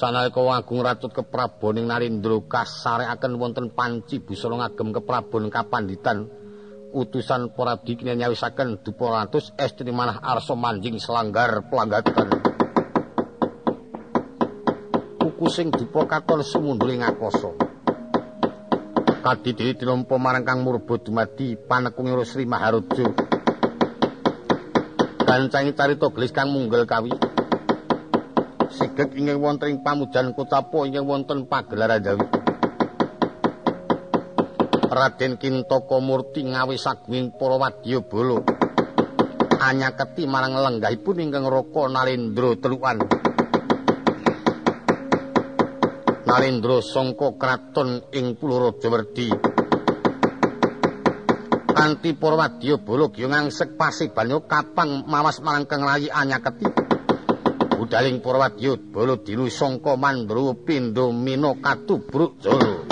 Sanalika Agung Ratut kepraboning Narendra kasarekaken wonten panci busana ngagem keprabon kapanditan utusan para dikine nyawisaken dupa ratus estri manah arsa manjing selanggar pelanggatan. Kuku sing dupa katon sumunduling akasa. Kadidiri dinampa marang Kang Murba dumadi panekung Sri Maharaja. Gancangi carita gelis kang munggel kawi. Sigek ingkang wonten ing pamujan Kutapa ingkang wonten pagelaran Jawi. Raden Kintaka Murti ngawi sagunging para wadya bala. Anyaketi marang lenggahipun ingkang Raka Nalendra Telukan. Nalendra sangka kraton ing Pulau Rajawerdi. Kanthi para wadya bala gyung ngangsek pasibanyo kapang mawas marang Kang Rayi Anyaketi. Budaling Purwadyut bala dinu sangka mandru pindha mina katubruk jala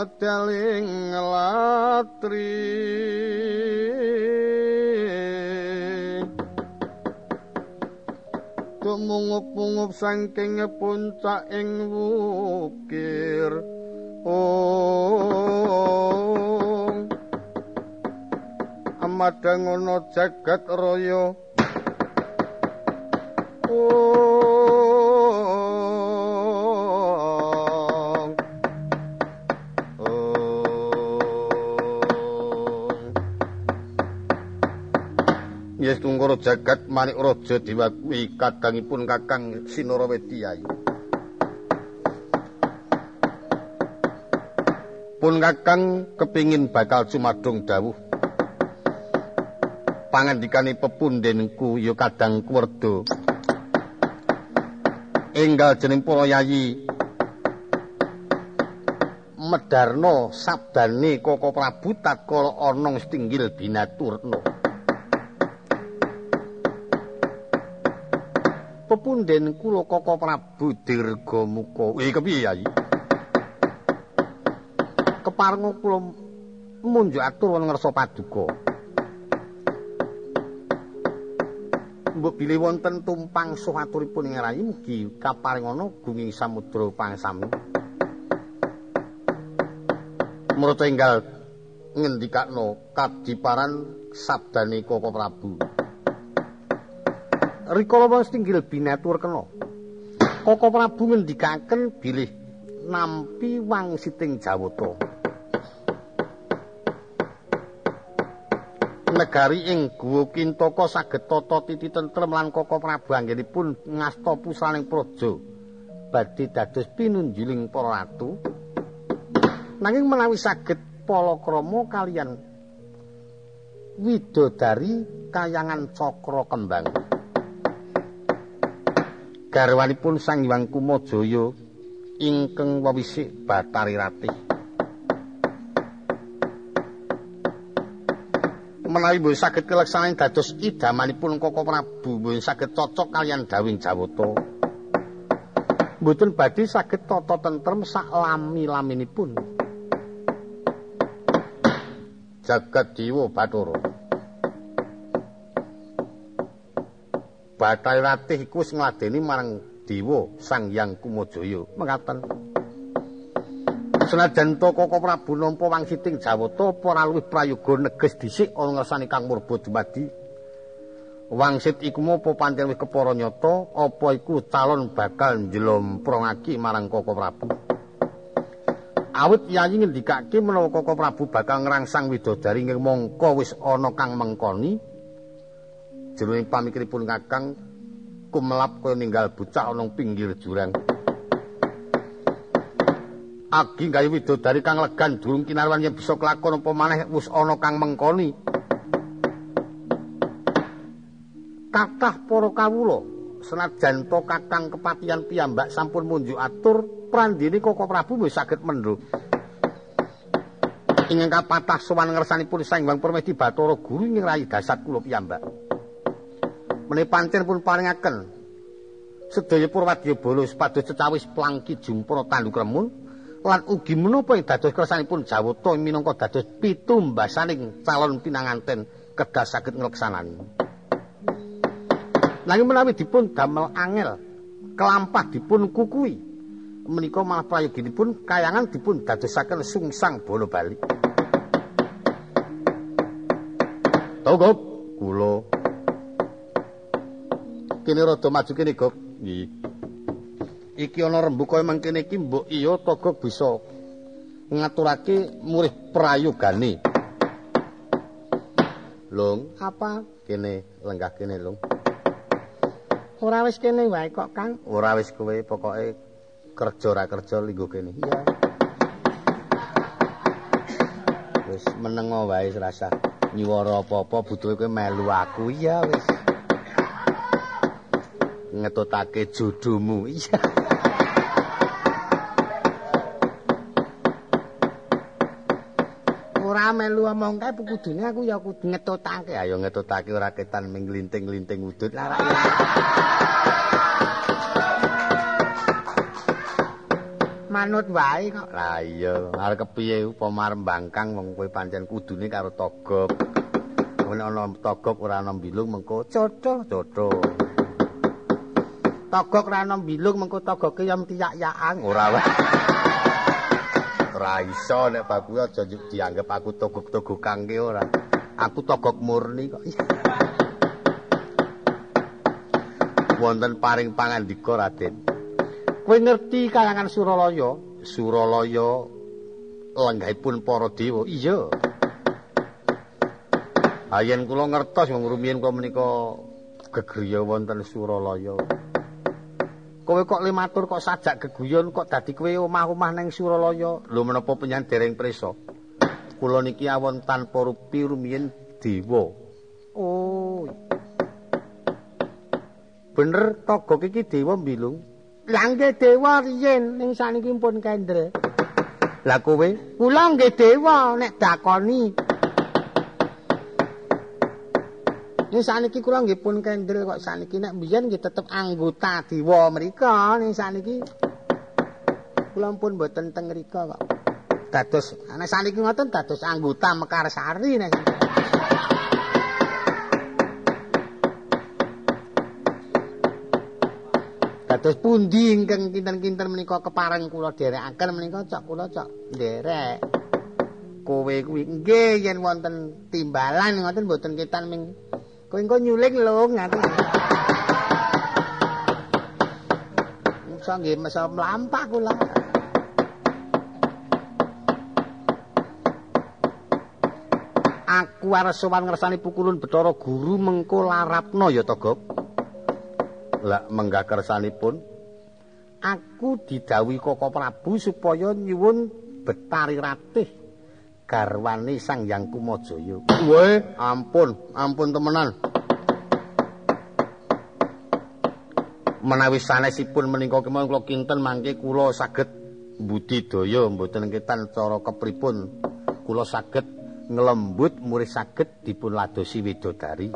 medaling latri tumungup-mungup saking puncak ing wukir. Oh. Amadang ana jagat raya jagat manik raja diwakui kadangipun Kakang Sinarawedi ayu. Pun Kakang kepingin bakal cumadung dawuh. Pangandikane pepundenku ya kadang kuwerda. Enggal jeneng para yayi Medarno sabdane Koko Prabu tatkala ana stinggil binaturna. Pepunden kula Koko Prabu Dirgamuka. Eh kepiye Yayi? Keparenga kula munjuk atur wonten ngersa paduka. Mbok bilih wonten tumpang suh aturipun ing rayi mugi kaparingana gunging samudra pangsami. Mrata enggal ngendikakno kadiparan sabdane Koko Prabu. Rikala wong stinggil binatur kena. Koko Prabu ngendikaken bilih nampi wang siting Jawata. Negari ing Guwa Kintaka saged tata titi tentrem lan Koko Prabu anggenipun ngasta pusaning praja badhe dados pinunjuling para ratu. Nanging menawi saged palakrama kalian widodari kayangan cakra kembang. Garwanipun Sang Hyang Kumajaya ingkang wewisik Batari Ratih. Menawi mboten saged keleksanan dados idamanipun Koko Prabu mboten saged cocok kalian dawing Jawata. Mboten badhe saged tata tentrem sak lami-laminipun. Jagat Dewa Bathara. Bathara Ratih iku sing ngladeni marang Dewa Sang Hyang Kumajaya. Mengaten. Senajan to Koko Prabu nampa wangsiting Jawata ora luwih prayoga neges dhisik ana ngersani Kang Murba dumadi. Wangsit iku apa pancen wis kepara nyata apa iku calon bakal njlomprongake marang Koko Prabu. Awit yayi ngendikake menawa Koko Prabu bakal ngrangsang widodari mongko wis ana kang mengkoni jroning pamikiripun Kakang kumelap kaya ninggal bocah ana pinggir jurang. Agi gawe widodari kang legan durung kinarwan yen bisa kelakon apa maneh wis ana kang mengkoni. Kathah para kawula senajan to Kakang kepatian piyambak sampun munjuk atur prandini Koko Prabu wis saged mendho. Ingkang kapatah sowan ngersanipun Sang Hyang Permedi Bathara Guru ing rayi dasar kula piyambak. Mene pancen pun paringaken sedaya Purwadya Bala sepados cecawis plangki jumpra tanduk remun lan ugi menapa dados kersanipun Jawata minangka dados pitumbasaning calon pinanganten kedah saged ngleksanani. Nanging menawi dipun damel angel kelampah dipun kukui menika malah prayoginipun kayangan dipun dadosaken sungsang bola balik. Togop kula kene rada maju kene gok. Nggih. Iki ana rembuka mangkene iki mbok iya togok bisa ngaturake murih prayogane. Long apa? Kene lenggah kene Long Ora wis kene wae kok Kang. Ora wis kowe pokoke kerja ra kerja linggo kene. Iya. Wis menengo wae rasa nyuwara apa-apa butuhe kowe melu aku. Iya wis ngetutake jodomu. Iya. Ora melu omong kae kudune aku ya kudu ngetutake. Ayo ngetutake ora ketan menglinting-linting udut lara. Manut wae kok. Lah iya, arep kepiye upama mbangkang wong kowe pancen kudune karo togok. Nek ana togok ora ana bilung mengko cocok-cocok. Togok ra ana mbilung mengko togoke ya tiyak-yakan ora wae ora iso nek babu aja dianggep aku togok-togok kangke ora Aku togok murni kok. Wonten paring pangandika Raden. Kowe ngerti kayangan Suralaya? Suralaya lenggahipun para dewa. Iya. Ayen kula ngertos wong rumiyin kula menika gegriya wonten Suralaya. Kowe kok limatur kok sajak geguyon kok dadi kowe omah-omah ning Suralaya. Lho menapa penyan dereng prisa? Kula niki awon tanpa rupi rumiyin dewa. Oh. Bener togok iki dewa mbilung. Lah nggih dewa riyen ning saniki pun kendre. Lah kowe? Kula nggih dewa nek dakoni. Ning saniki kula nggih pun kendre kok saniki nek biyen nggih tetep anggota dewa mriku ning saniki. Kula pun mboten teng mriku kok. Dados nek saniki ngoten dados anggota Mekarsari nek Dados pundi ingkang kinten-kinten menika kepareng kula dherekaken menika cok kula cok nderek. Kowe kuwi nggih yen wonten timbalan ngoten mboten ketan ming kowe engko nyuling lho ngaten. Musa nggih mesa mlampah kula. Aku arep sowan ngersani pukulun Bathara Guru mengko larapno ya Togok. Lah menggah kersanipun aku didhawuhi Koko Prabu supaya nyuwun Betari Ratih garwane Sang Hyang Kumajaya. Weh, ampun, ampun temenan. Menawi sanesipun menika kemawon kula kinten mangke kula saged budidaya mboten ketan cara kepripun kula saged nglembut murid saged dipun ladosi widodari.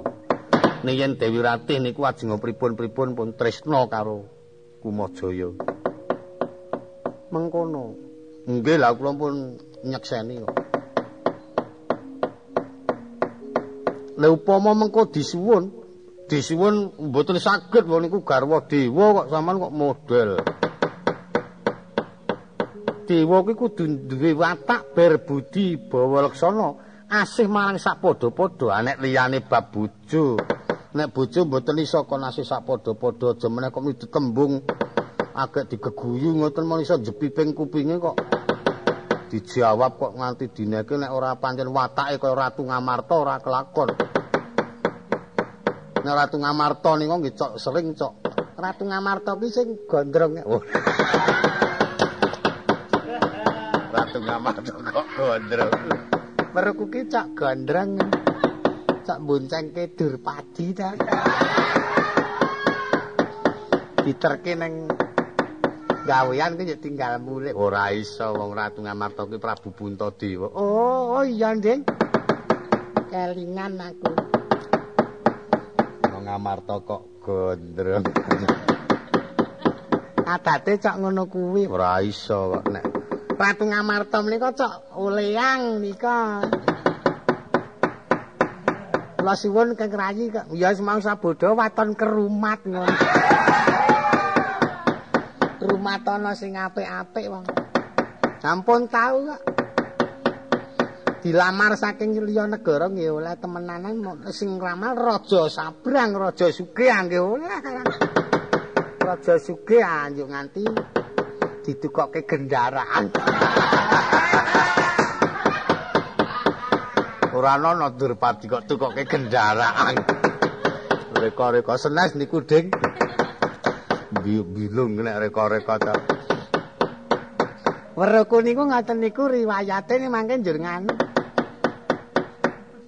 Nek yen Dewi Ratih niku ajeng pripun-pripun pun tresna karo Kumajaya. Mengkono. Nggih lah kula pun nyekseni kok. Lha upama mengko disuwun, disuwun mboten saged wong niku garwa dewa kok sampean kok model. Dewa kuwi kudu duwe watak berbudi bawa leksana asih marang sak padha-padha anek liyane bab bojo. nek bojo mboten iso kon asih sak padha-padha aja meneh kok ditembung agak digeguyu ngoten men iso jepiping kupinge kok dijawab kok nganti dineke nek ora pancen watake kaya ratu ngamarta ora kelakon. Nek ratu ngamarta niku nggih cok sering cok. Ratu ngamarta kuwi sing gondrong. Oh. ratu ngamarta kok gondrong. Meruku ki cak gondrong. Sak boncengke dur padi ta. Diterke ning gawean ki tinggal mulih. Ora iso wong Ratu Ngamarta ki Prabu Puntadewa. Oh, oh iya, Nding. Kelingan aku. Wong Ngamarta kok gondrong. Adate cok ngono kuwi. Ora iso kok nek Ratu Ngamarta menika cok oleang nika. kula suwun Kang Rayi kok ya semang sabodho waton kerumat ngono. Rumatono sing apik-apik wong. Sampun tau kok. Dilamar saking liya negara nggih oleh temenanan sing nglamar raja sabrang, raja sugih nggih oleh. Raja sugih anjuk nganti ditukokke kendaraan. ora ana Durpati kok tukoke kendaraan. Reka-reka senes niku ding. Bilung nek reka-reka ta. Weruku niku ngaten niku riwayate ning mangke njur nganu.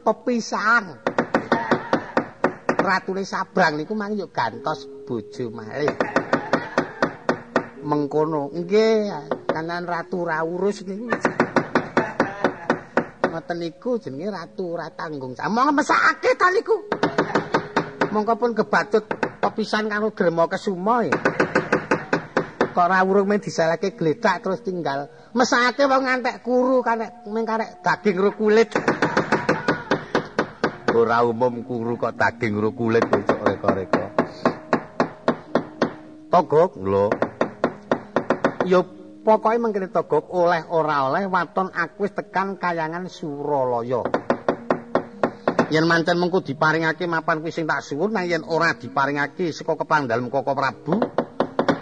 Pepisahan. Ratune Sabrang niku mangke yo gantos bojo malih. Mengkono. Nggih, kanan ratu ra urus niku. ngoten niku jenenge ratu ora tanggung. Monggo mesake ta niku. Monggo pun kebatut pepisan karo Grema Kesuma ya. Kok ora urung men disalake gledak terus tinggal. Mesake wong ngantek kuru karek mung karek daging ro kulit. Ora umum kuru kok daging ro kulit cocok reka-reka. Togok lho. Yo pokoke mengkene togok oleh ora oleh waton aku tekan kayangan Suralaya. Yen mancen mengko diparingake mapan kuwi sing tak suwun nang yen ora diparingake saka kepandhalem Koko Prabu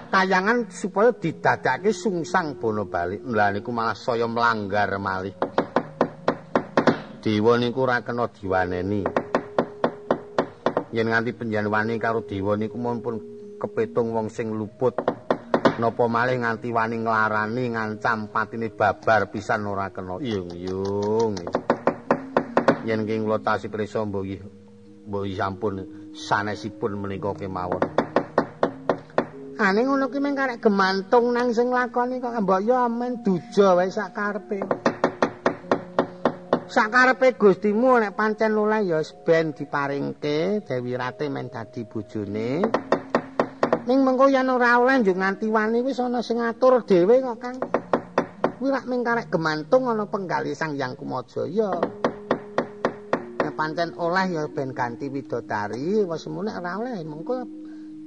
kayangan supaya didadake sungsang bono bali lha niku malah saya melanggar malih. Dewa niku ora kena diwaneni. Yen nganti panjenengan karo dewa niku mumpun kepetung wong sing luput. Napa malih nganti wani nglarani ngancam patine babar pisan ora kena. Yung-yung yen king kula tasih prisa mbuh mbuh sampun sanesipun menika kemawon ane ngono ki meng karek gemantung nang sing lakoni kok mbok yo amen duja wae sak karepe sak karepe Gustimu nek pancen luleh ya ben diparingke Dewi Rati men dadi bojone Ning mengko yen ora oleh njuk nganti wani wis ana sing ngatur dhewe kok Kang. Kuwi rak ming karek gemantung ana penggali Sang Hyang Kumajaya. Nek pancen oleh ya ben ganti widodari, wis semune ora oleh mengko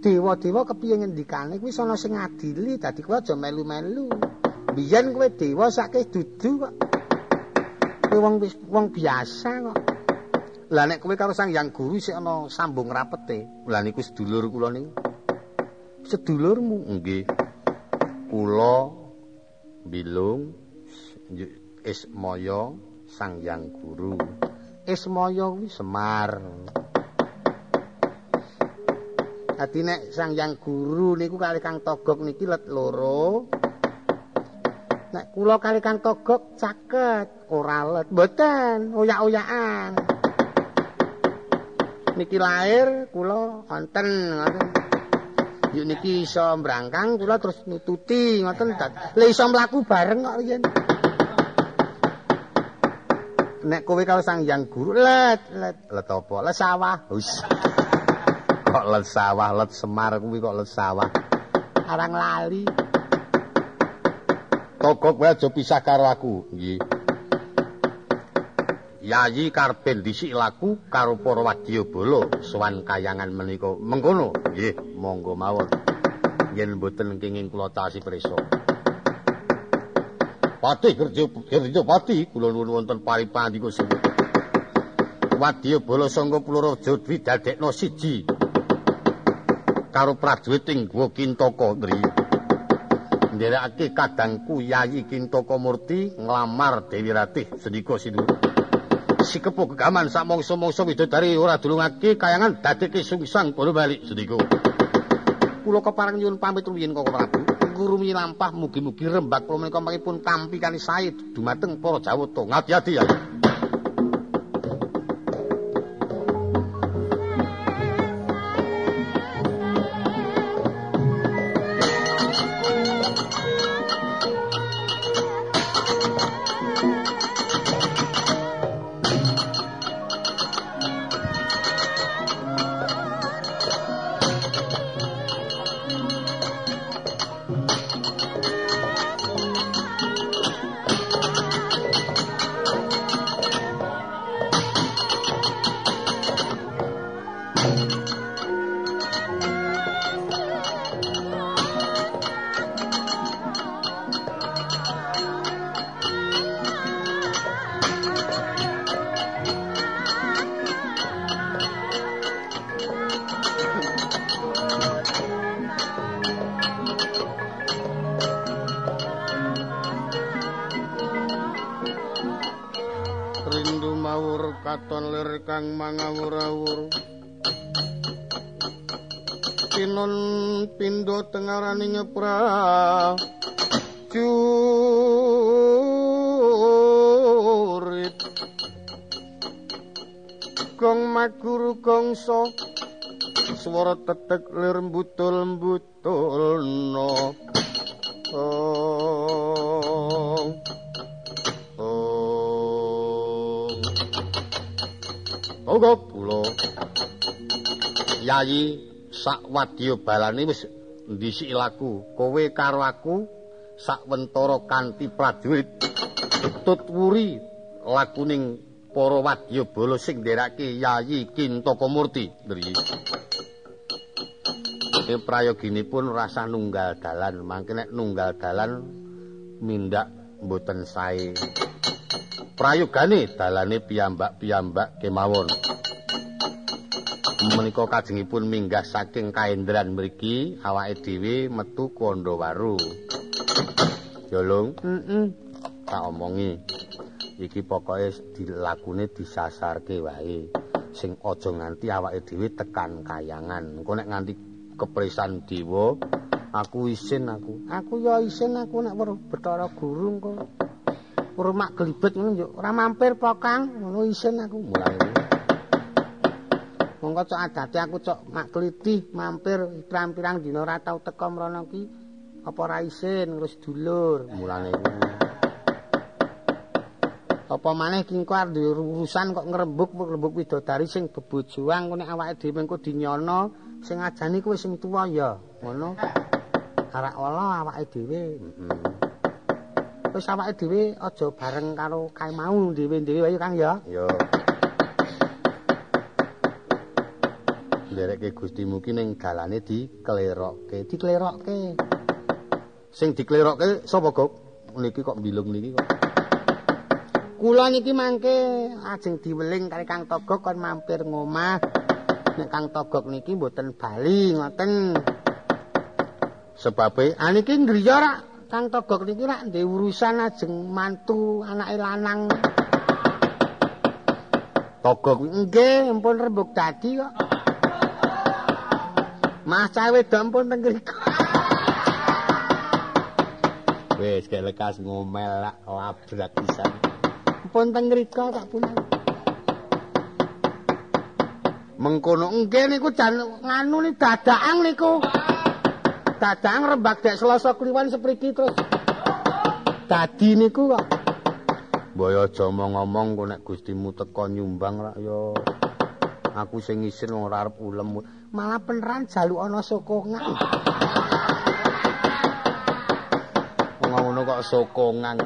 dewa-dewa kepiye ngendikane kuwi ana sing ngadili dadi kowe aja melu-melu. Biyen kowe dewa sakke dudu kok. Kowe wong wong biasa kok. Lah nek kowe karo Sang Hyang Guru sik ana sambung rapete. Lah niku sedulur kula niku. sedulurmu nggih kula bilung Ismaya Sang Yang Guru Ismaya kuwi Semar. Dadi nek Sang Yang Guru niku kali Kang Togok niki let loro. Nek kula kali Kang Togok caket ora let. Mboten oyak-oyakan. Niki lahir kula wonten ngoten. Yuk niki iso mbrangkang kula terus nututi ngoten. Lah iso mlaku bareng kok yen. Nek kowe karo Sang Hyang Guru let let let apa? Let sawah. Wis. kok let sawah, let Semar kuwi kok let sawah. Arang lali. Togok wae aja pisah karo aku. Nggih. Yayi karpen dhisik laku karo para wadyabala sowan kayangan menika. Mengkono, nggih, monggo mawon. Yen mboten kenging kula tasih prisa. Pati kerja kerja pati kula nuwun wonten paripandi Gusti. Wadyabala sangga Puraraja Dwi dadekno siji karo prajurit ing Gua Kintaka Dri. Nderekake kadangku Yayi Kintaka Murti nglamar Dewi Ratih sedika sinuwun. sikepo kegaman sak mongso-mongso widodari ora dulungake kayangan dadeke sungsang padha bali sediko. Kula kepareng nyuwun pamit rumiyin Prabu. Guru lampah mugi-mugi rembak kula menika pun tampi kani sae dumateng para Jawata. Ngati-ati ya. Tengarani pra curit. Gong maguru gongso swara tetek lir mbutul mbutul no oh oh pulo yayi sak wadya balane wis ndisi laku. Kowe karo aku sakwentara kanthi prajurit tut wuri lakuning para wadyabala sing nderake Yayi Kintaka Murti ndri. E prayoginipun rasa nunggal dalan. Mangke nek nunggal dalan mindak mboten sae prayogane dalane piyambak-piyambak kemawon. Menika kajengipun minggah saking kaendran mriki awake dhewe metu Kondowaru. Ya Lung, heeh. Tak omongi. Iki pokoke dilakune disasarke wae. Sing aja nganti awake dhewe tekan kayangan. Engko nek nganti kepresan dewa, aku isin aku. Aku ya isin aku nek weruh Bathara Guru engko. Weruh mak glibet ngono yo ora mampir po Kang, ngono isin aku. Mulane. Monggo cok adate aku cok. Mak kliti mampir. Pirang-pirang dina ora tau teka mrono ki. Apa ora isin? Ngurus dulur. Mulane. Apa maneh ki engko urusan kok ngrembug ngrembug widodari sing bebojoan nek awake dhewe engko dinyono sing ajani kuwi sing tuwa ya ngono. Arak ala awake dhewe. Heeh wis awake dhewe aja bareng karo kae mau dhewe-dhewe ayo Kang ya yo nderekke Gustimu ki ning dalane diklerokke, diklerokke. Sing diklerokke sapa, Gok? Niki kok mbilung niki kok. Kula niki mangke ajeng diweling kali Kang Togok kon mampir ngomah. Nek Kang Togok niki mboten bali ngoten. Sebabe aniki ngriya rak Kang Togok niki rak ndek urusan ajeng mantu anake lanang. Togok nggih, ampun rembug dadi kok. Mas cawe dampun teng ngriku. Wis kek lekas ngomel lak labrak pisan. Pun teng ngriku tak pun. Mengkono nggih niku jan nganu ni dadakan niku. Dadakan rembag dek Selasa Kliwon sepriki terus. Dadi niku kok. Mbaya aja ngomong kok nek Gustimu teko nyumbang rak ya. Aku sing isin ora arep ulem. malah peneran jaluk ana sokongan. Ngono kok sokongan.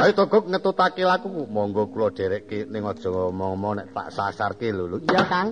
Ayo togok ngetutake laku, monggo kula derekke ning aja ngomong-ngomong nek tak sasarke lho. Iya, Kang.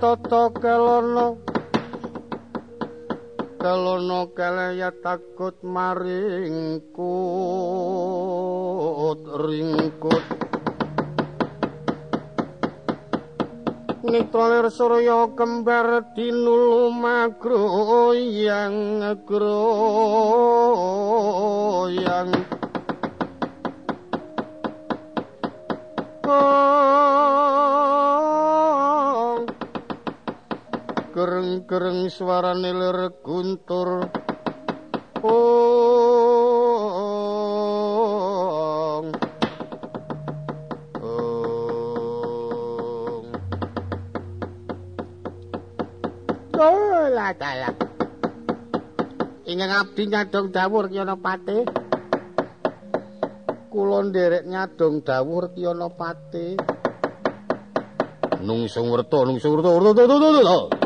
Tata kelono. Kelono keleya takut maringkut ringkut. Nitrolir surya kembar dinulu magro yang groyang gereng-gereng suarane lir guntur. Ong. Ong. Dola dalah ingkang abdi nyadong dawuh yana pate kula nderek nyadong dawuh Retyana Pati. Nungsung werta, nungsung werta. Kowe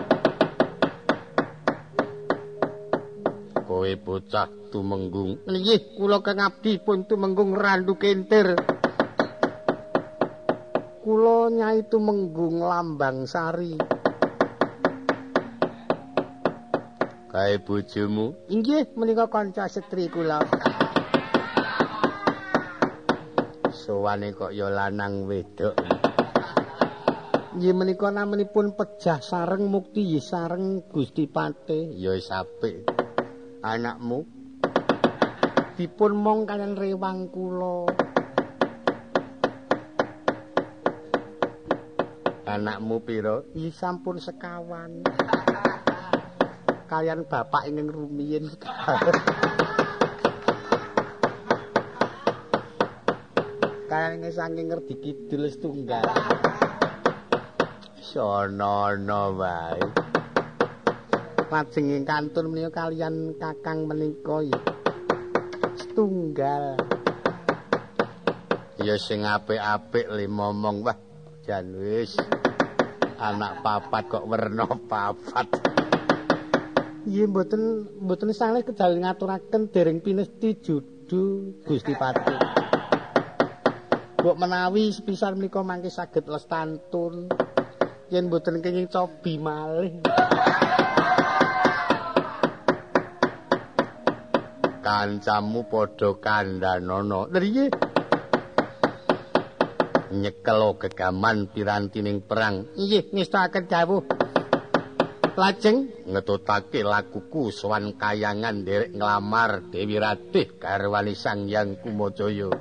bocah tumenggung. Nggih, kula kang abdi pun tumenggung randu kentir. Kula nyai tumenggung lambang sari. Kae bojomu? Inggih, menika kanca setri kula. sowane kok ya lanang wedok. Nggih menika namanipun pejah sareng mukti sareng Gusti Pate. Ya apik. Anakmu dipun mong kalian rewang kula. Anakmu pira? Nggih sampun sekawan. kalian bapak ingin rumiyin. kayane saking ngerti kidul setunggal. Sono-no wae. Lajeng ing kantun menika kalian Kakang menika. Setunggal. Ya sing apik-apik le momong wah jan wis. Anak papat kok werna papat. Iya mboten mboten saleh kejawi ngaturaken dereng pinesti judu Gusti Pati. Mbok menawi sepisan menika mangke saged lestantun yen mboten kenging cobi malih. Kancamu padha kandhanono. Nriye? Nyekel gegaman pirantining perang. Inggih, ngestaken dawuh. Lajeng ngetutake lakuku sowan kayangan derek nglamar Dewi Ratih garwani Sang Hyang Kumajaya.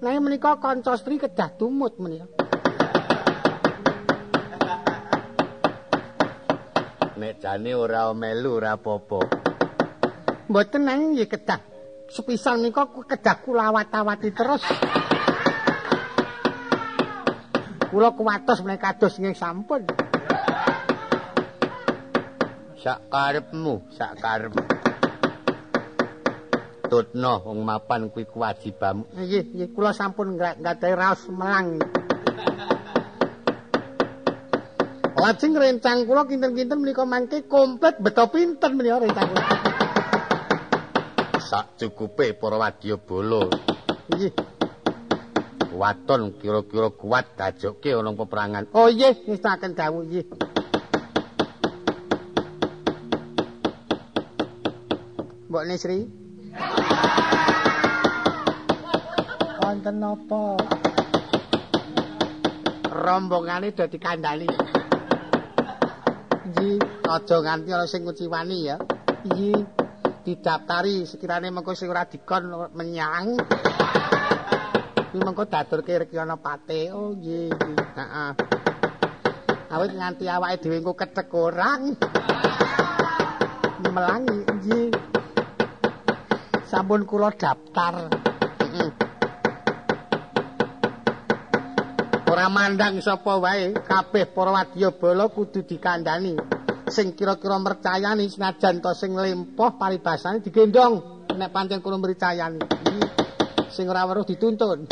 Nah menika kanca stri kedah tumut menika. Nek jane ora melu ora apa-apa. Mboten nang nggih kedah. Sepisan menika kedah kula awat-awati terus. Kula kuwatos menika kados nggih sampun. Sak karepmu, sak karepmu. tutno wong mapan kuwi kewajibanmu. Nggih, nggih kula sampun nggadahi raos melang. Lajeng rencang kula kinten-kinten menika mangke komplit beto pinten menika rencang kula. Sak cukupe para wadyabala. Nggih. Waton kira-kira kuat dajoke ana peperangan. Oh nggih, ngestaken dawuh nggih. Mbok Nesri. Wonten napa? Rombongane dadi kandhani. Nggih, aja nganti ana sing nguciwani ya. Nggih, didaftari sekirane mengko sing ora dikon menyang. Iki mengko dadurke rekyana pate. Oh nggih, heeh. Awit nganti awake dhewe engko ketek orang. Melangi, nggih. sampun kula daftar. Ora mandang sapa wae, kabeh para wadyabala kudu dikandhani. Sing kira-kira mercayani senajan to sing lempoh paribasane digendong nek pancen kula mercayani. Sing ora weruh dituntun.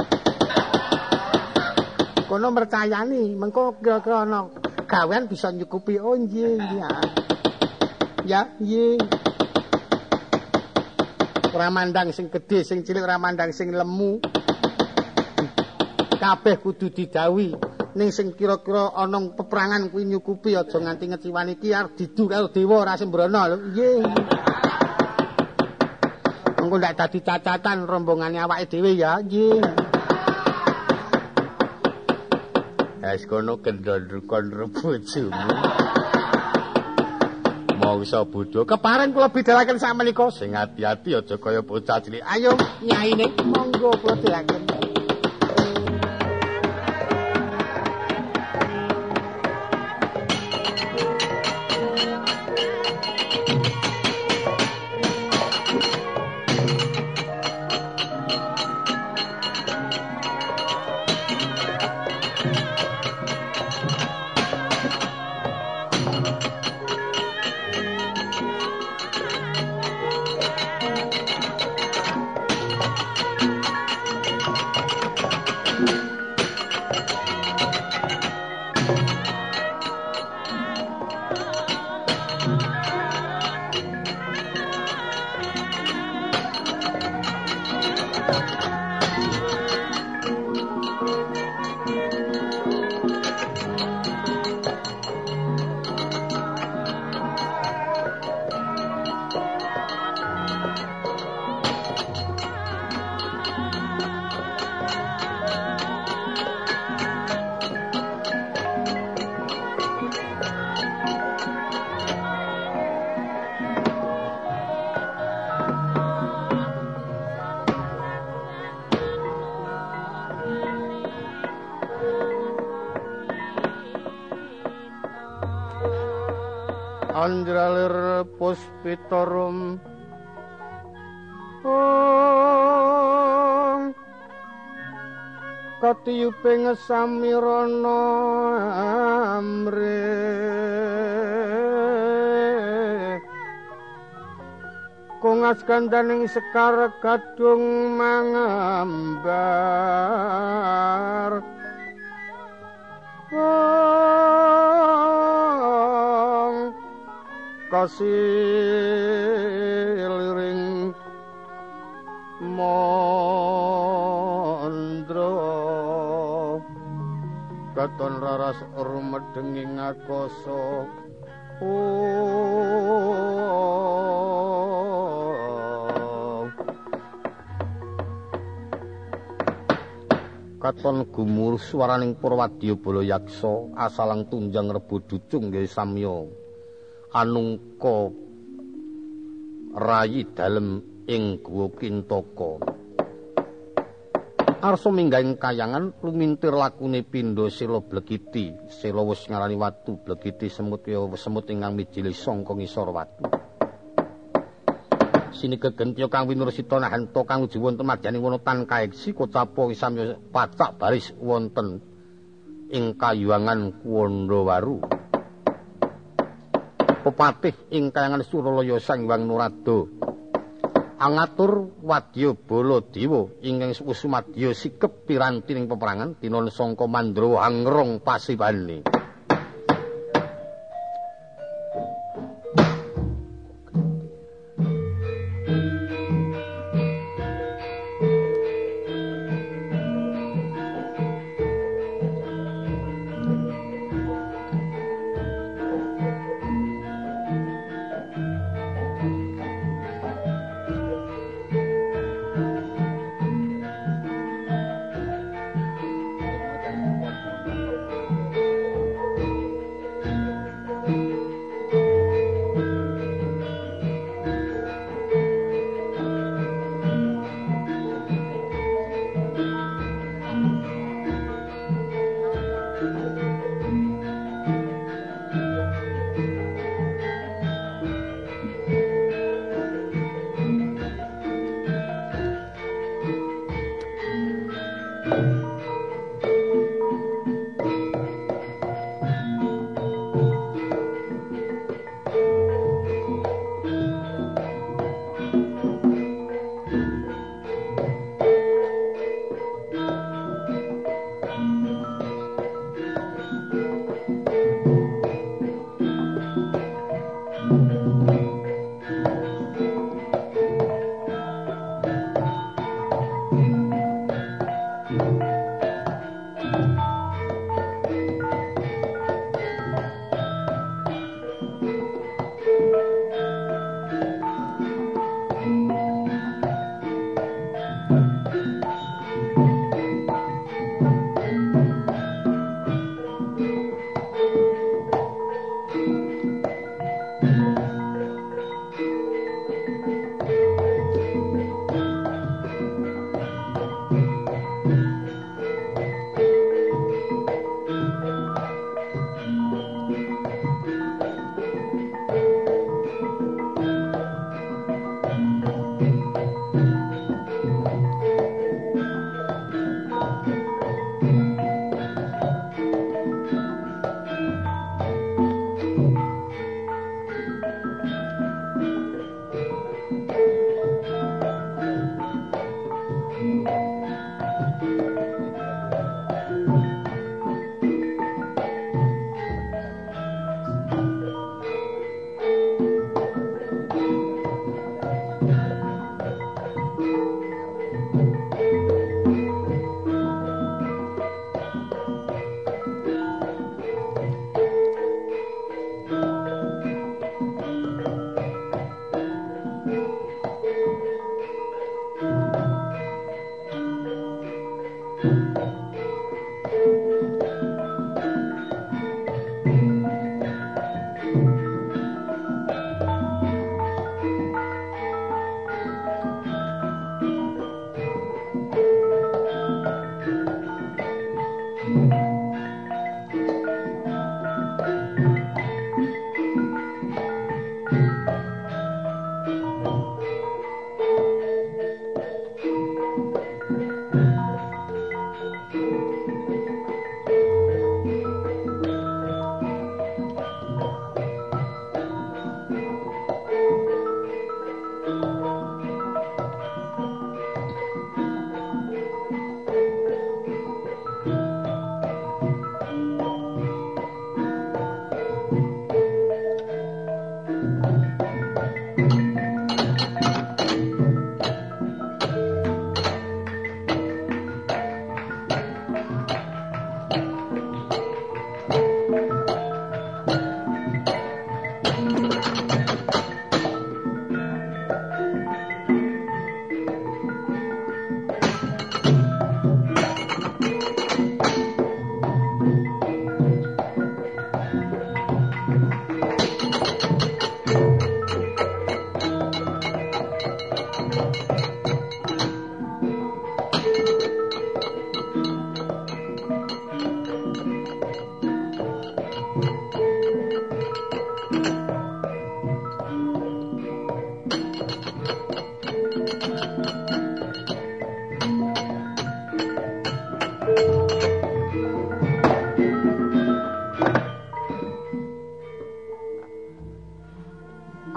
Kono mercayani, mengko kira-kira ana gawean bisa nyukupi. Oh nggih, nggih. Ya, nggih. ora mandang sing gedhe sing cilik ora mandang sing lemu kabeh kudu didawi ning sing kira-kira ana peperangan kuwi nyukupi aja nganti ngeciwani iki arep didu karo dewa ora sembrono. Nggih engko ndak dadi cacatan rombongane awake dhewe ya nggih Es kono kendhon kon rebojomu. mangsa bodho. Kepareng kula bidalaken sak menika. Sing ati-ati aja kaya bocah cilik. Ayo nyaine monggo kula delaken puspitorum Om Katiyuping samirana amre. Kungas gandaning sekar kadung mangambar kasih liring mondro katon raras rumedeng ing akasa katon gumur swaraning purwadya bala yaksa asalang tunjang rebu ducung nggih samya anungka rayi dalem ing guwa kintaka arsa minggahing kayangan lumintir lakune pindha sila blegiti sila wis ngarani watu blegiti semut ya semut ingkang mijili sangka ngisor watu. Sini kegentya kang winursita nahanto kang uji wonten madyaning wonotan kaeksi kocapa samya pacak baris wonten ing kayuangan Kuwandawaru Pepatih ing kayangan Suralaya Sang Hyang Nurada. Angatur wadya bala dewa ingkang susumadya sikep piranti ning peperangan dinon sangka Mandrawa angrong pasibane.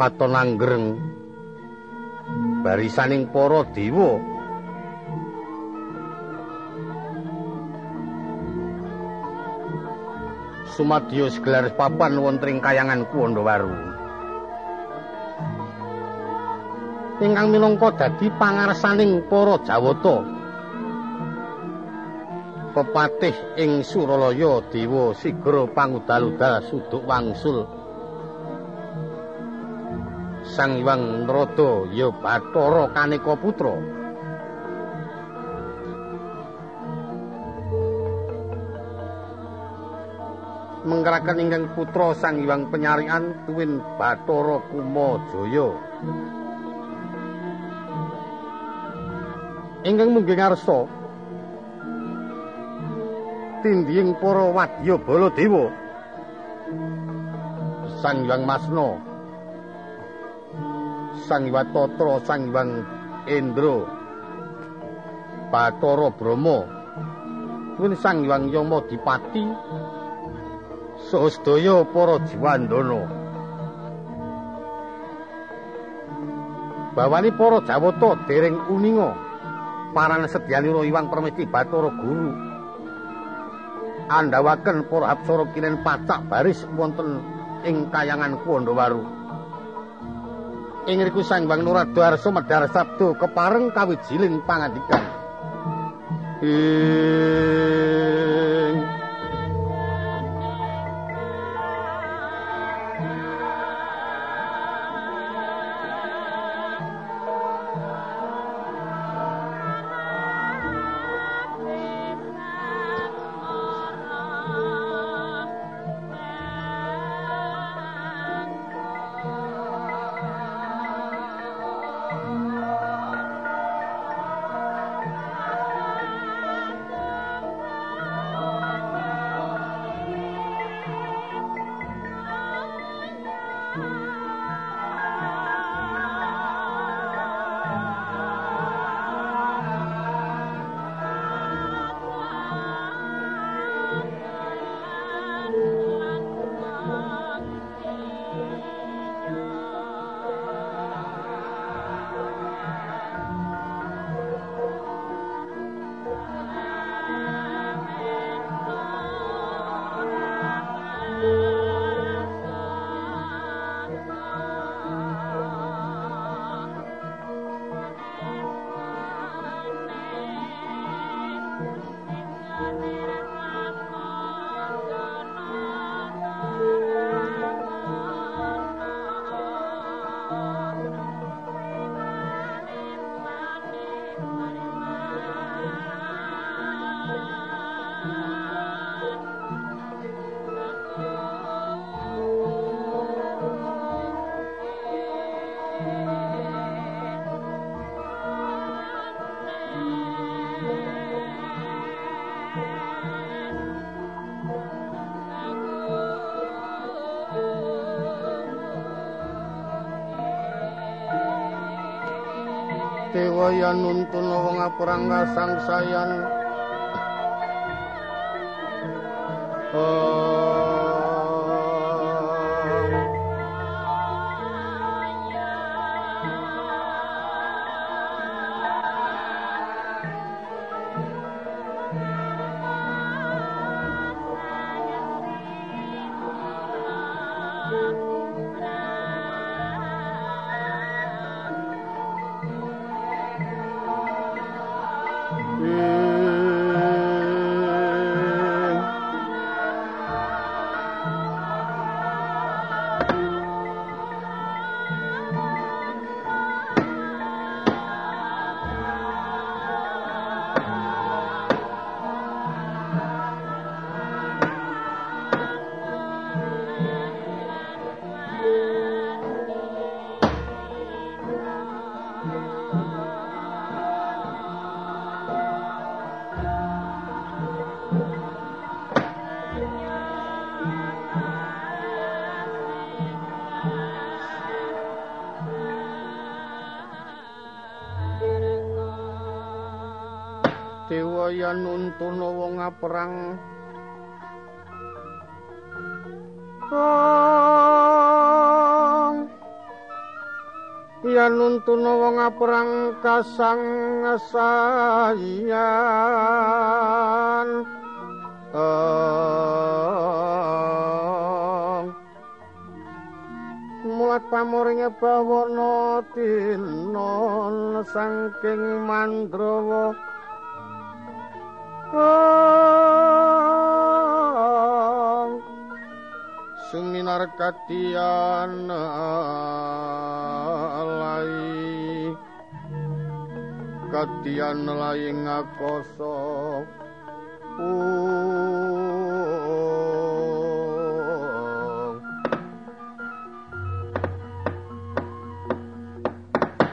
Katon anggreng barisaning para dewa. Sumadyo segelar papan wonten ing kayangan Kuwandawaru ingkang minangka dadi pangarsaning para Jawata. Pepatih ing Suralaya Dewa Sigra pangudal-udal suduk wangsul Sang Hyang Narada ya Bathara Kaneka Putra. Mengkaraken ingkang putra Sang Hyang Penyarian tuwin Bathara Kumajaya. Ingkang munggih ngarsa tindhing para wadya baladewa. Sang Hyang Masna Sang Hyang Tatra Sang Hyang Indra Bathara Brahma. Kuwi Sang Hyang Yama Dipati sedaya para jiwandana. Bawani para Jawata dereng uninga paran sedyanira Iwang Permesti Bathara Guru. Andhawaken para apsara kinen pacak baris wonten ing kayangan Kuwandawaru. Ing riku Sang Hyang Nuradarsa medhar sabda kepareng kawijiling pangandikan. Dewa nuntun wong apurang kasangsayan nuntun perang. Yen nuntun wong perang kasang sayan mulat pamuringe bawana tinon saking mandrawa suminar katian lai katian lai ngakoso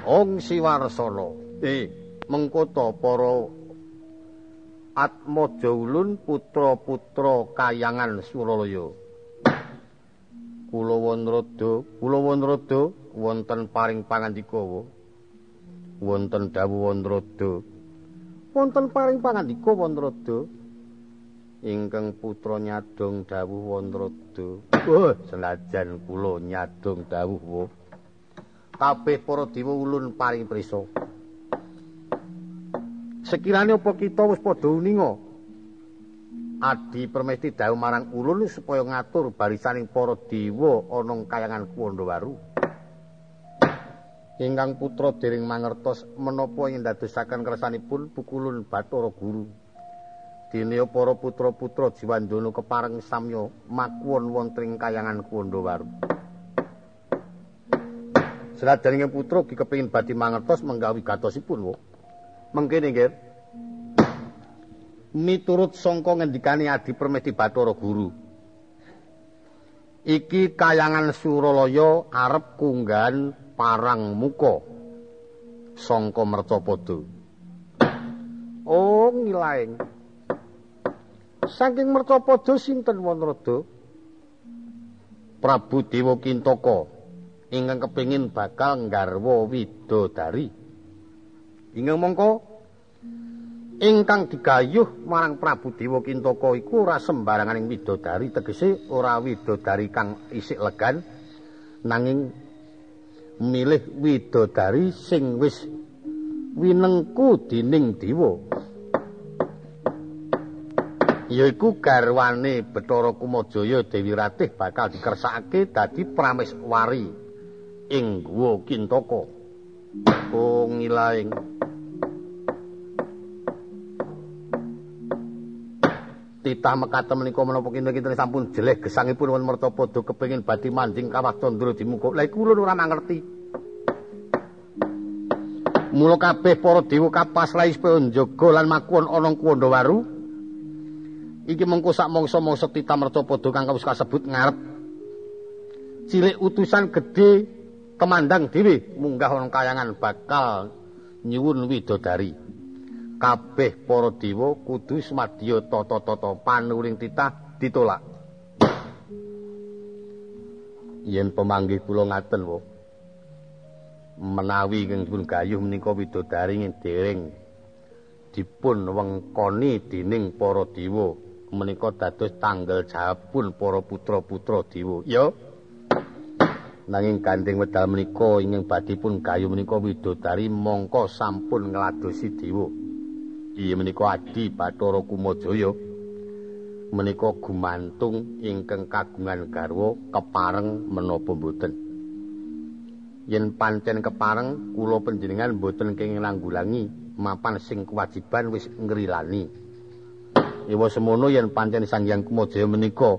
Ong Siwarsana. Eh, mengko to para Atmaja Ulun putra-putra kayangan Suralaya. Kula Wanrada, kula Wanrada wonten paring pangandika wonten dawuh Wanrada. Wonten paring pangandika Wanrada ingkang putra nyadong dawuh Wanrada. Wah, senajan kula nyadong dawuh kabeh para dewa ulun paring prisa. Sekirane apa kita wis padha uninga Adi permesti dawuh marang ulun supaya ngatur barisaning para dewa ana kayangan Kuwandawaru. Ingkang putra dering mangertos menapa ing dadosaken kersanipun pukulun Bathara Guru. Dene para putra-putra Jiwandana kepareng samya makuwon wonten ing kayangan Kuwandawaru. Ing putra ki kepengin badhe mangertos menggawi gatosipun, wo. Mengkene nggih. Miturut sangka ngendikane Adi Permesti Bathara Guru. Iki kayangan Suralaya arep kunggahan parang muka sangka Mercapada. Oh, ngilaing. Saking Mercapada sinten Wanrada? Prabu Dewa Kintaka ingkang kepingin bakal nggarwa widodari. Ingkang mongko ingkang digayuh marang Prabu Dewa Kintaka iku ora sembaranganing widodari tegese ora widodari kang isik legan. Nanging milih widodari sing wis winengku dening dewa. Yaiku garwane Bathara Kumajaya Dewi Ratih bakal dikersakake dadi prameswari ing Guwa Kintaka oh ngilaing titah mekaten menika menapa kinten sampun jeleh gesangipun wonten Mertapada kepengin badhe manding kawah candra dimuka. Lah iku ora mangerti. Mula kabeh para dewa kapas lae supaya njaga lan makuwon ana Kuwandawaru. Iki mengko sak mangsa-mangsa titah Mertapada kang wis kasebut ngarep cilik utusan gedhe kemandang dhewe munggah ana kayangan bakal nyuwun widodari. Kabeh para dewa kudu smadya tata-tata panuring titah ditolak. Yen pemanggih kula ngaten wae. Menawi ing pun gayuh menika widodari ing dereng dipun wengkoni dening para dewa menika dados tanggal jawabun para putra-putra dewa. Ya. Nanging gandeng wedal menika ingkang badhe pun gayuh menika widodari mongko sampun ngladosi dewa. Iya menika Adi Bathara Kumajaya. Menika gumantung ingkang kagungan garwa kepareng menapa mboten. Yen pancen kepareng kula panjenengan mboten kenging nanggulangi mapan sing kewajiban wis ngrilani. Ewa semono yen pancen Sang Hyang Kumajaya menika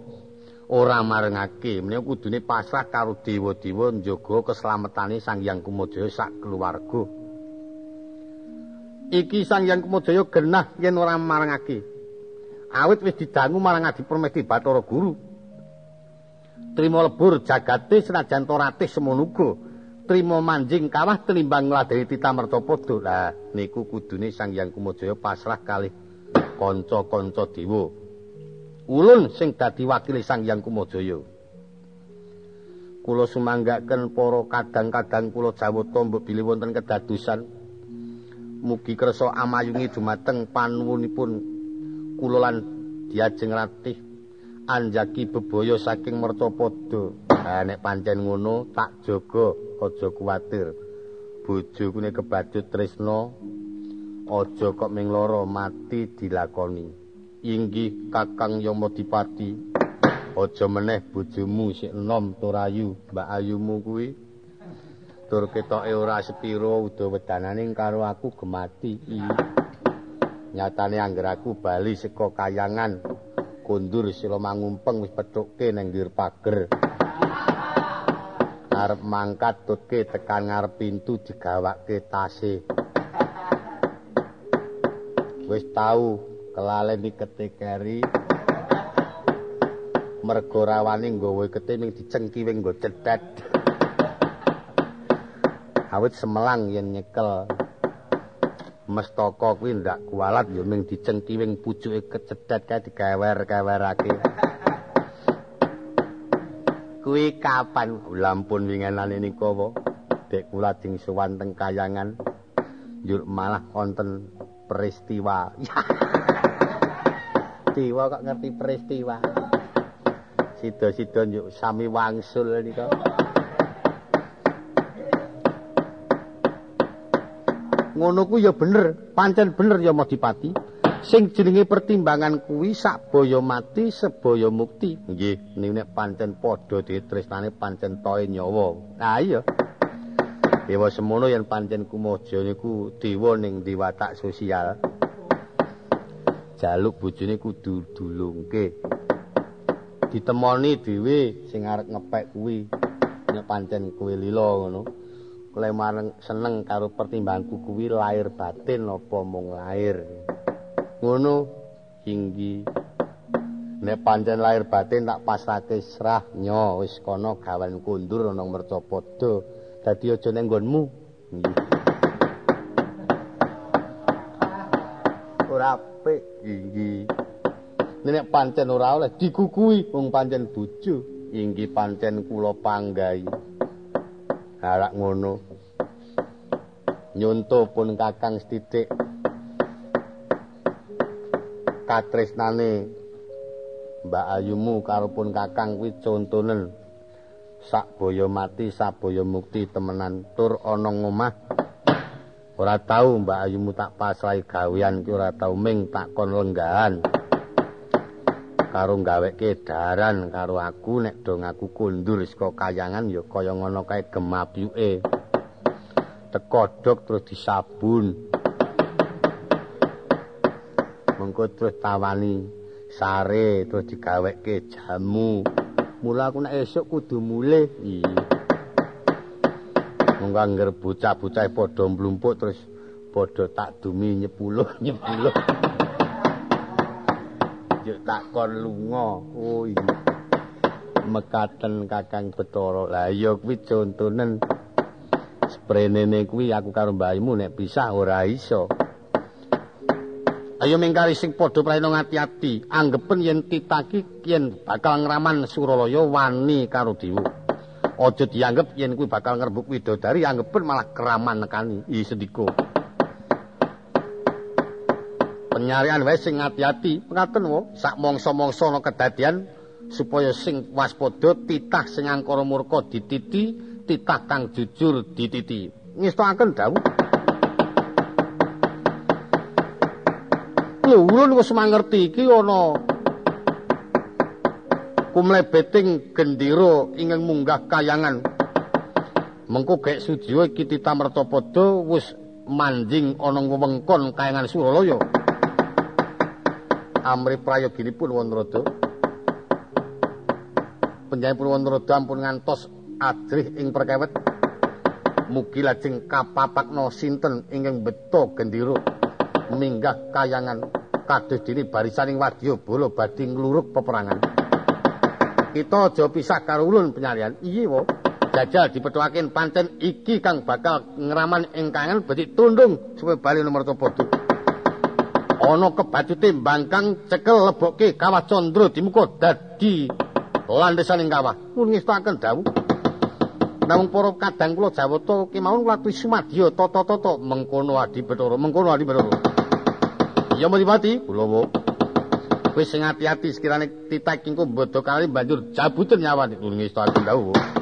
ora marengake menika kudune pasrah karo dewa-dewa njaga keslametane Sang Hyang Kumajaya sak keluarga. Iki Sang Hyang Kumajaya genah yen ora marangake. Awit wis didangu marang Adi Permesti Bathara Guru. Trima lebur jagate senajan toratih semono uga. Trima manjing kawah tenimbang ngladeni titah mertapada. Lah niku kudune Sang Hyang Kumajaya pasrah kalih kanca-kanca dewa. Ulun sing dadi wakil Sang Hyang Kumajaya. Kula sumanggaken para kadang-kadang kula jawata mbok bilih wonten kedadosan mugi kersa amayungi dumateng panuwunipun kula lan diajeng ratih anjaki bebaya saking mertapada ha nek pancen ngono tak jaga aja kuwatir. Bojo kune kebadut tresna aja kok ming lara mati dilakoni. Inggih kakang Yamadipati aja meneh bojomu sik enom turayu mbak ayumu kuwi tur ketoke ora sepiro uda wedananing karo aku gemati. Nyatane angger aku bali saka kayangan. Kondur sira mangumpeng wis pethukke ning ndir pager. Arep mangkat tutke tekan ngarep pintu digawake tase wis tau kelalen ikete keri. Mergo rawani nggawa ikete ning dicengki wing nggo cedhet awit semelang yen nyekel mestaka kuwi ndak kualat ya ming dicengki wing pucuke kecedhet kae digewer-gewerake kuwi kapan lampun wingenane nika dek kula ding sowan teng kayangan njur malah wonten peristiwa. Dewa kok ngerti peristiwa. Sida-sida njuk sami wangsul nika. Ngono ku ya bener, pancen bener ya Madipati. Sing jenenge pertimbangan kuwi sak mati seboyo mukti. Nggih, nek pancen padha ditresnane pancen toe nyawa. Nah iya. dewa semono yen pancen kumojo niku dewa ning diwatak sosial jaluk bojone kudu dulungke ditemoni dhewe sing arep ngepek kuwi nek pancen kuwi lila ngono klemareng seneng karo pertimbanganku kuwi lahir batin apa mung lahir ngono hinggi nek pancen lahir batin tak pasrake srah nyo wis kono gawan kundur ana mercapada dadi aja ning nggonmu. Ora apik iki. Nek pancen ora oleh dikukui wong pancen bojo, inggih pancen kula panggai. Harak ngono. Nyonto pun Kakang setitik. Katresnane Mbak Ayumu karo pun Kakang kuwi contonen sak boyo mati sak mukti temenan. Tur ana ngomah. Ora tau Mbak Ayumu tak pasrahi gawean ki ora tau ming tak kon lenggahan. Karo gaweke daran karo aku nek dong aku kundur saka kayangan ya kaya ngono kae gemapyuke tekodok terus disabun mengko terus tawani sare terus digaweke jamu Mula aku nek esuk kudu mulih. Iya. Mung kangger bocah-bocah padha mlumpuk terus padha tak dumi nyepuluh nyepuluh. Yo tak kon lunga. Oh iya. Mekaten Kakang Betara. Lah iya kuwi contonen sprenene kuwi aku karo mbahmu nek pisah ora iso. Ayo mengkari sing padha prayana ngati-ati, anggepen yen titaki yen bakal ngraman Suralaya wani karo Dewa. Aja dianggep yen kuwi bakal ngrebuk widodari, anggepen malah keraman nekani. I sendika. Penyarian wae sing ngati-ati, ngaten wo, sak mangsa-mangsa ana kedadian supaya sing waspada titah sing angkara murka dititi, titah kang jujur dititi. Ngestakaken dawuh. Lho ulun wis mangerti iki ana kumlebeting gendera ingkang munggah kayangan. Mengko gek sujiwa iki titamertapada wis manjing ana wewengkon kayangan Suralaya. Amri prayoginipun wonten panjenenganipun wonten ampun ngantos adrih ing perkawet mugi lajeng kapapakna sinten ingkang beto gendera minggah kayangan kados dene barisaning wadyabala badhe ngluruk peperangan. Kita aja pisah karo ulun penyarian. Iye wo. Jajal dipethuaken pancen iki kang bakal ngraman ing kangen badhe tundung supaya bali nomor padha. Ana kebacute bangkang cekel lebokke kawah candra dimuka dadi landesaning kawah. Mun ngestaken dawuh. Namung para kadang kula Jawata kemawon kula sumadya tata-tata mengkono adi Bathara, mengkono adi Bathara. Ya Madipati, kula wis sing ati-ati sekirane titak kingko bodho kali banjur jabuten nyawane tulungi istana dawuh.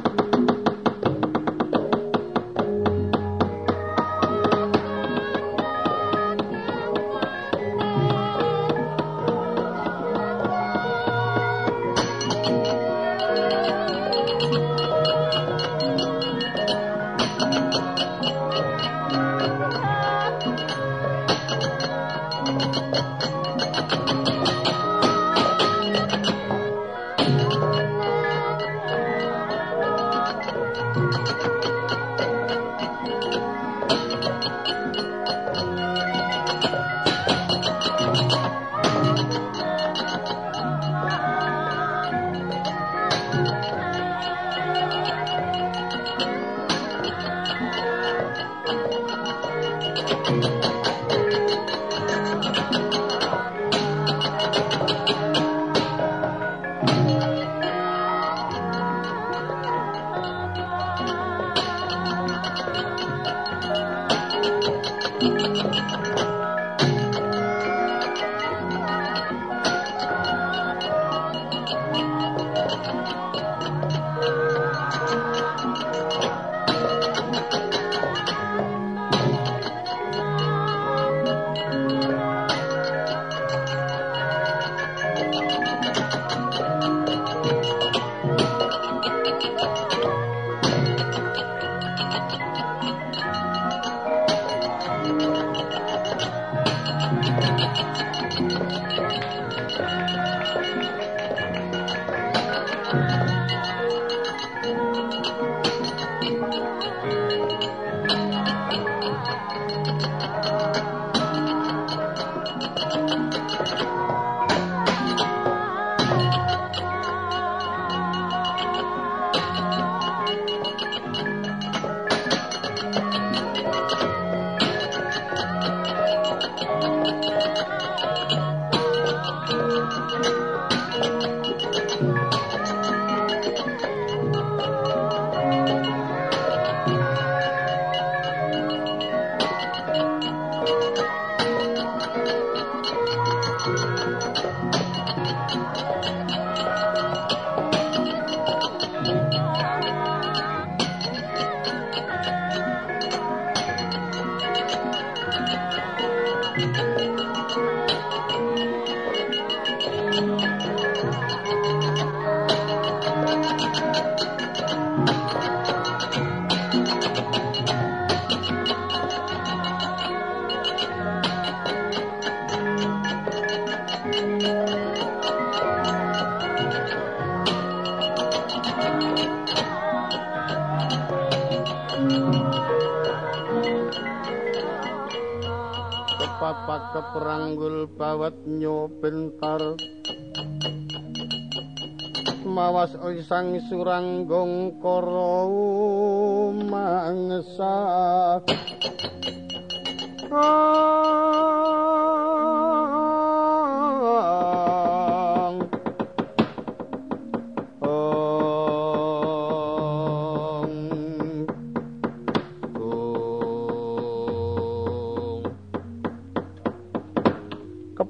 Keperanggul bawat nyobentar mawas isang suranggong karo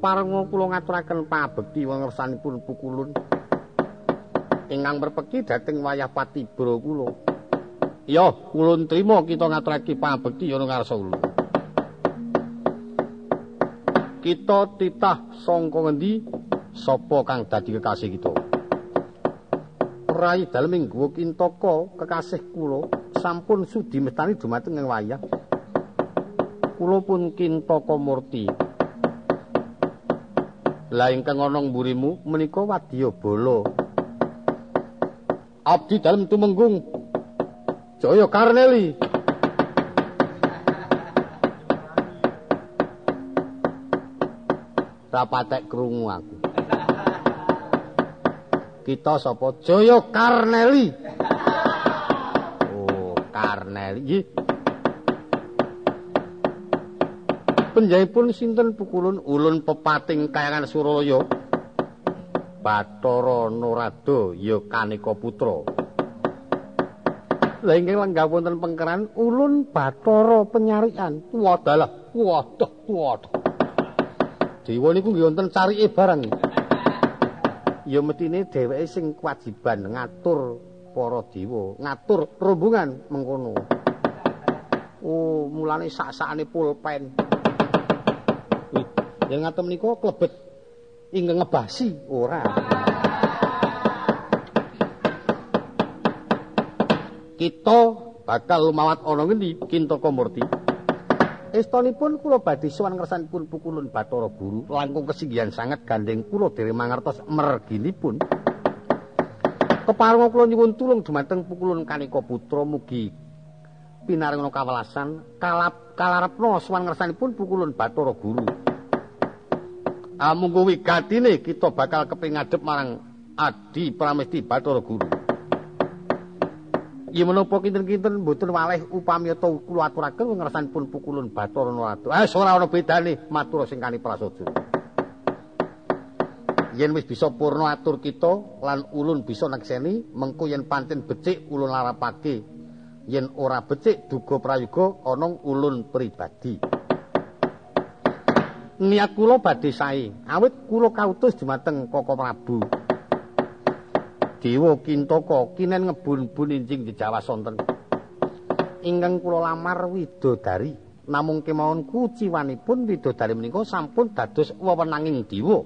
parenga kula ngaturaken pabekti wengersanipun pukulun ingkang berpeki dhateng wayah patibra kula. Ya, kula trima kita ngaturake pabekti ana ngarsa kula. Kita titah sangka ngendi sapa kang dadi kekasih kita? Rai dalem guwa kintaka kekasih kula sampun sudi mestani dumateng ing wayah. Kula pun kintaka murti. Lah ingkang ana mburimu menika wadya bala. Abdi dalem tumenggung Jaya Karneli. Rapatek krungu aku. Kita sapa? Jaya Karneli. Oh, Karneli. Nggih. Penjahipun sinten pukulun ulun pepating kayangan Suralaya Bathara Narada ya kanika putra. Lah ingkang lenggah wonten pengkeran ulun Bathara penyarian. Wadalah wadah wadah. Dewa niku nggih wonten carike barang Ya metine dheweke sing kewajiban ngatur para dewa ngatur rombongan mengkono. Oh mulane sak-sakane pulpen Yang ngatem niku klebet ing ngebasi ora. Kita bakal lumawat ana ngendi Kintaka Murti. Estonipun kula badhe sowan ngersanipun pukulun Bathara Guru langkung kesinggihan sanget gandeng kula dhewe mangertos merginipun. Kepareng kula nyuwun tulung dumateng pukulun Kanika Putra mugi pinaringa kawelasan kalap kalarepna sowan ngersanipun pukulun Bathara Guru. Amunggo wigatine kita bakal keping ngadhep marang Adi Pramesti Bathara Guru. Ya menapa kinten-kinten mboten waleh upami ta kula aturaken ngersanipun pukulun Bathara Narada. Ah ora ana bedane matur sing kani prasaja. Yen wis bisa purna atur kita lan ulun bisa nekseni mengko yen pancen becik ulun larapake. Yen ora becik duga prayoga ana ulun pribadi. Niat kula badhe sae, awit kula kautus dumateng Koko Prabu. Dewa Kintaka kinen ngebun-bun injing Jawa sonten. Ingkang kula lamar widodari, namung kemawon kuciwanipun widodari menika sampun dados wewenanging dewa.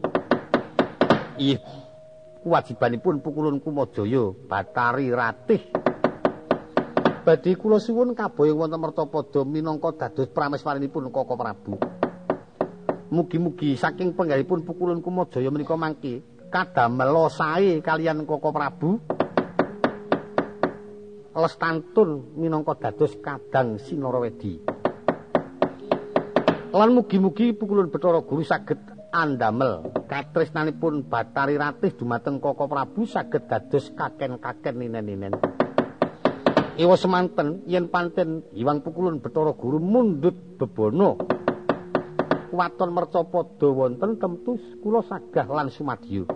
Ih, kewajibanipun pukulun Kumajaya Batari Ratih. Badhe kula suwun kaboyong wonten Mertapada minangka dados prameswarinipun Koko Prabu. Mugi-mugi saking penggalipun pukulun Kumajaya menika mangke kadamel sae kalian Koko Prabu. Lestantun minangka dados kadang Sinarawedi. Lan mugi-mugi pukulun Bathara Guru saged andamel. Katresnanipun Batari Ratih dumateng Koko Prabu saged dados kaken-kaken ninen-ninen. Iwa semanten yen panten Iwang pukulun Bathara Guru mundut bebono waton mercapada wonten temtus kula sagah lan sumadyo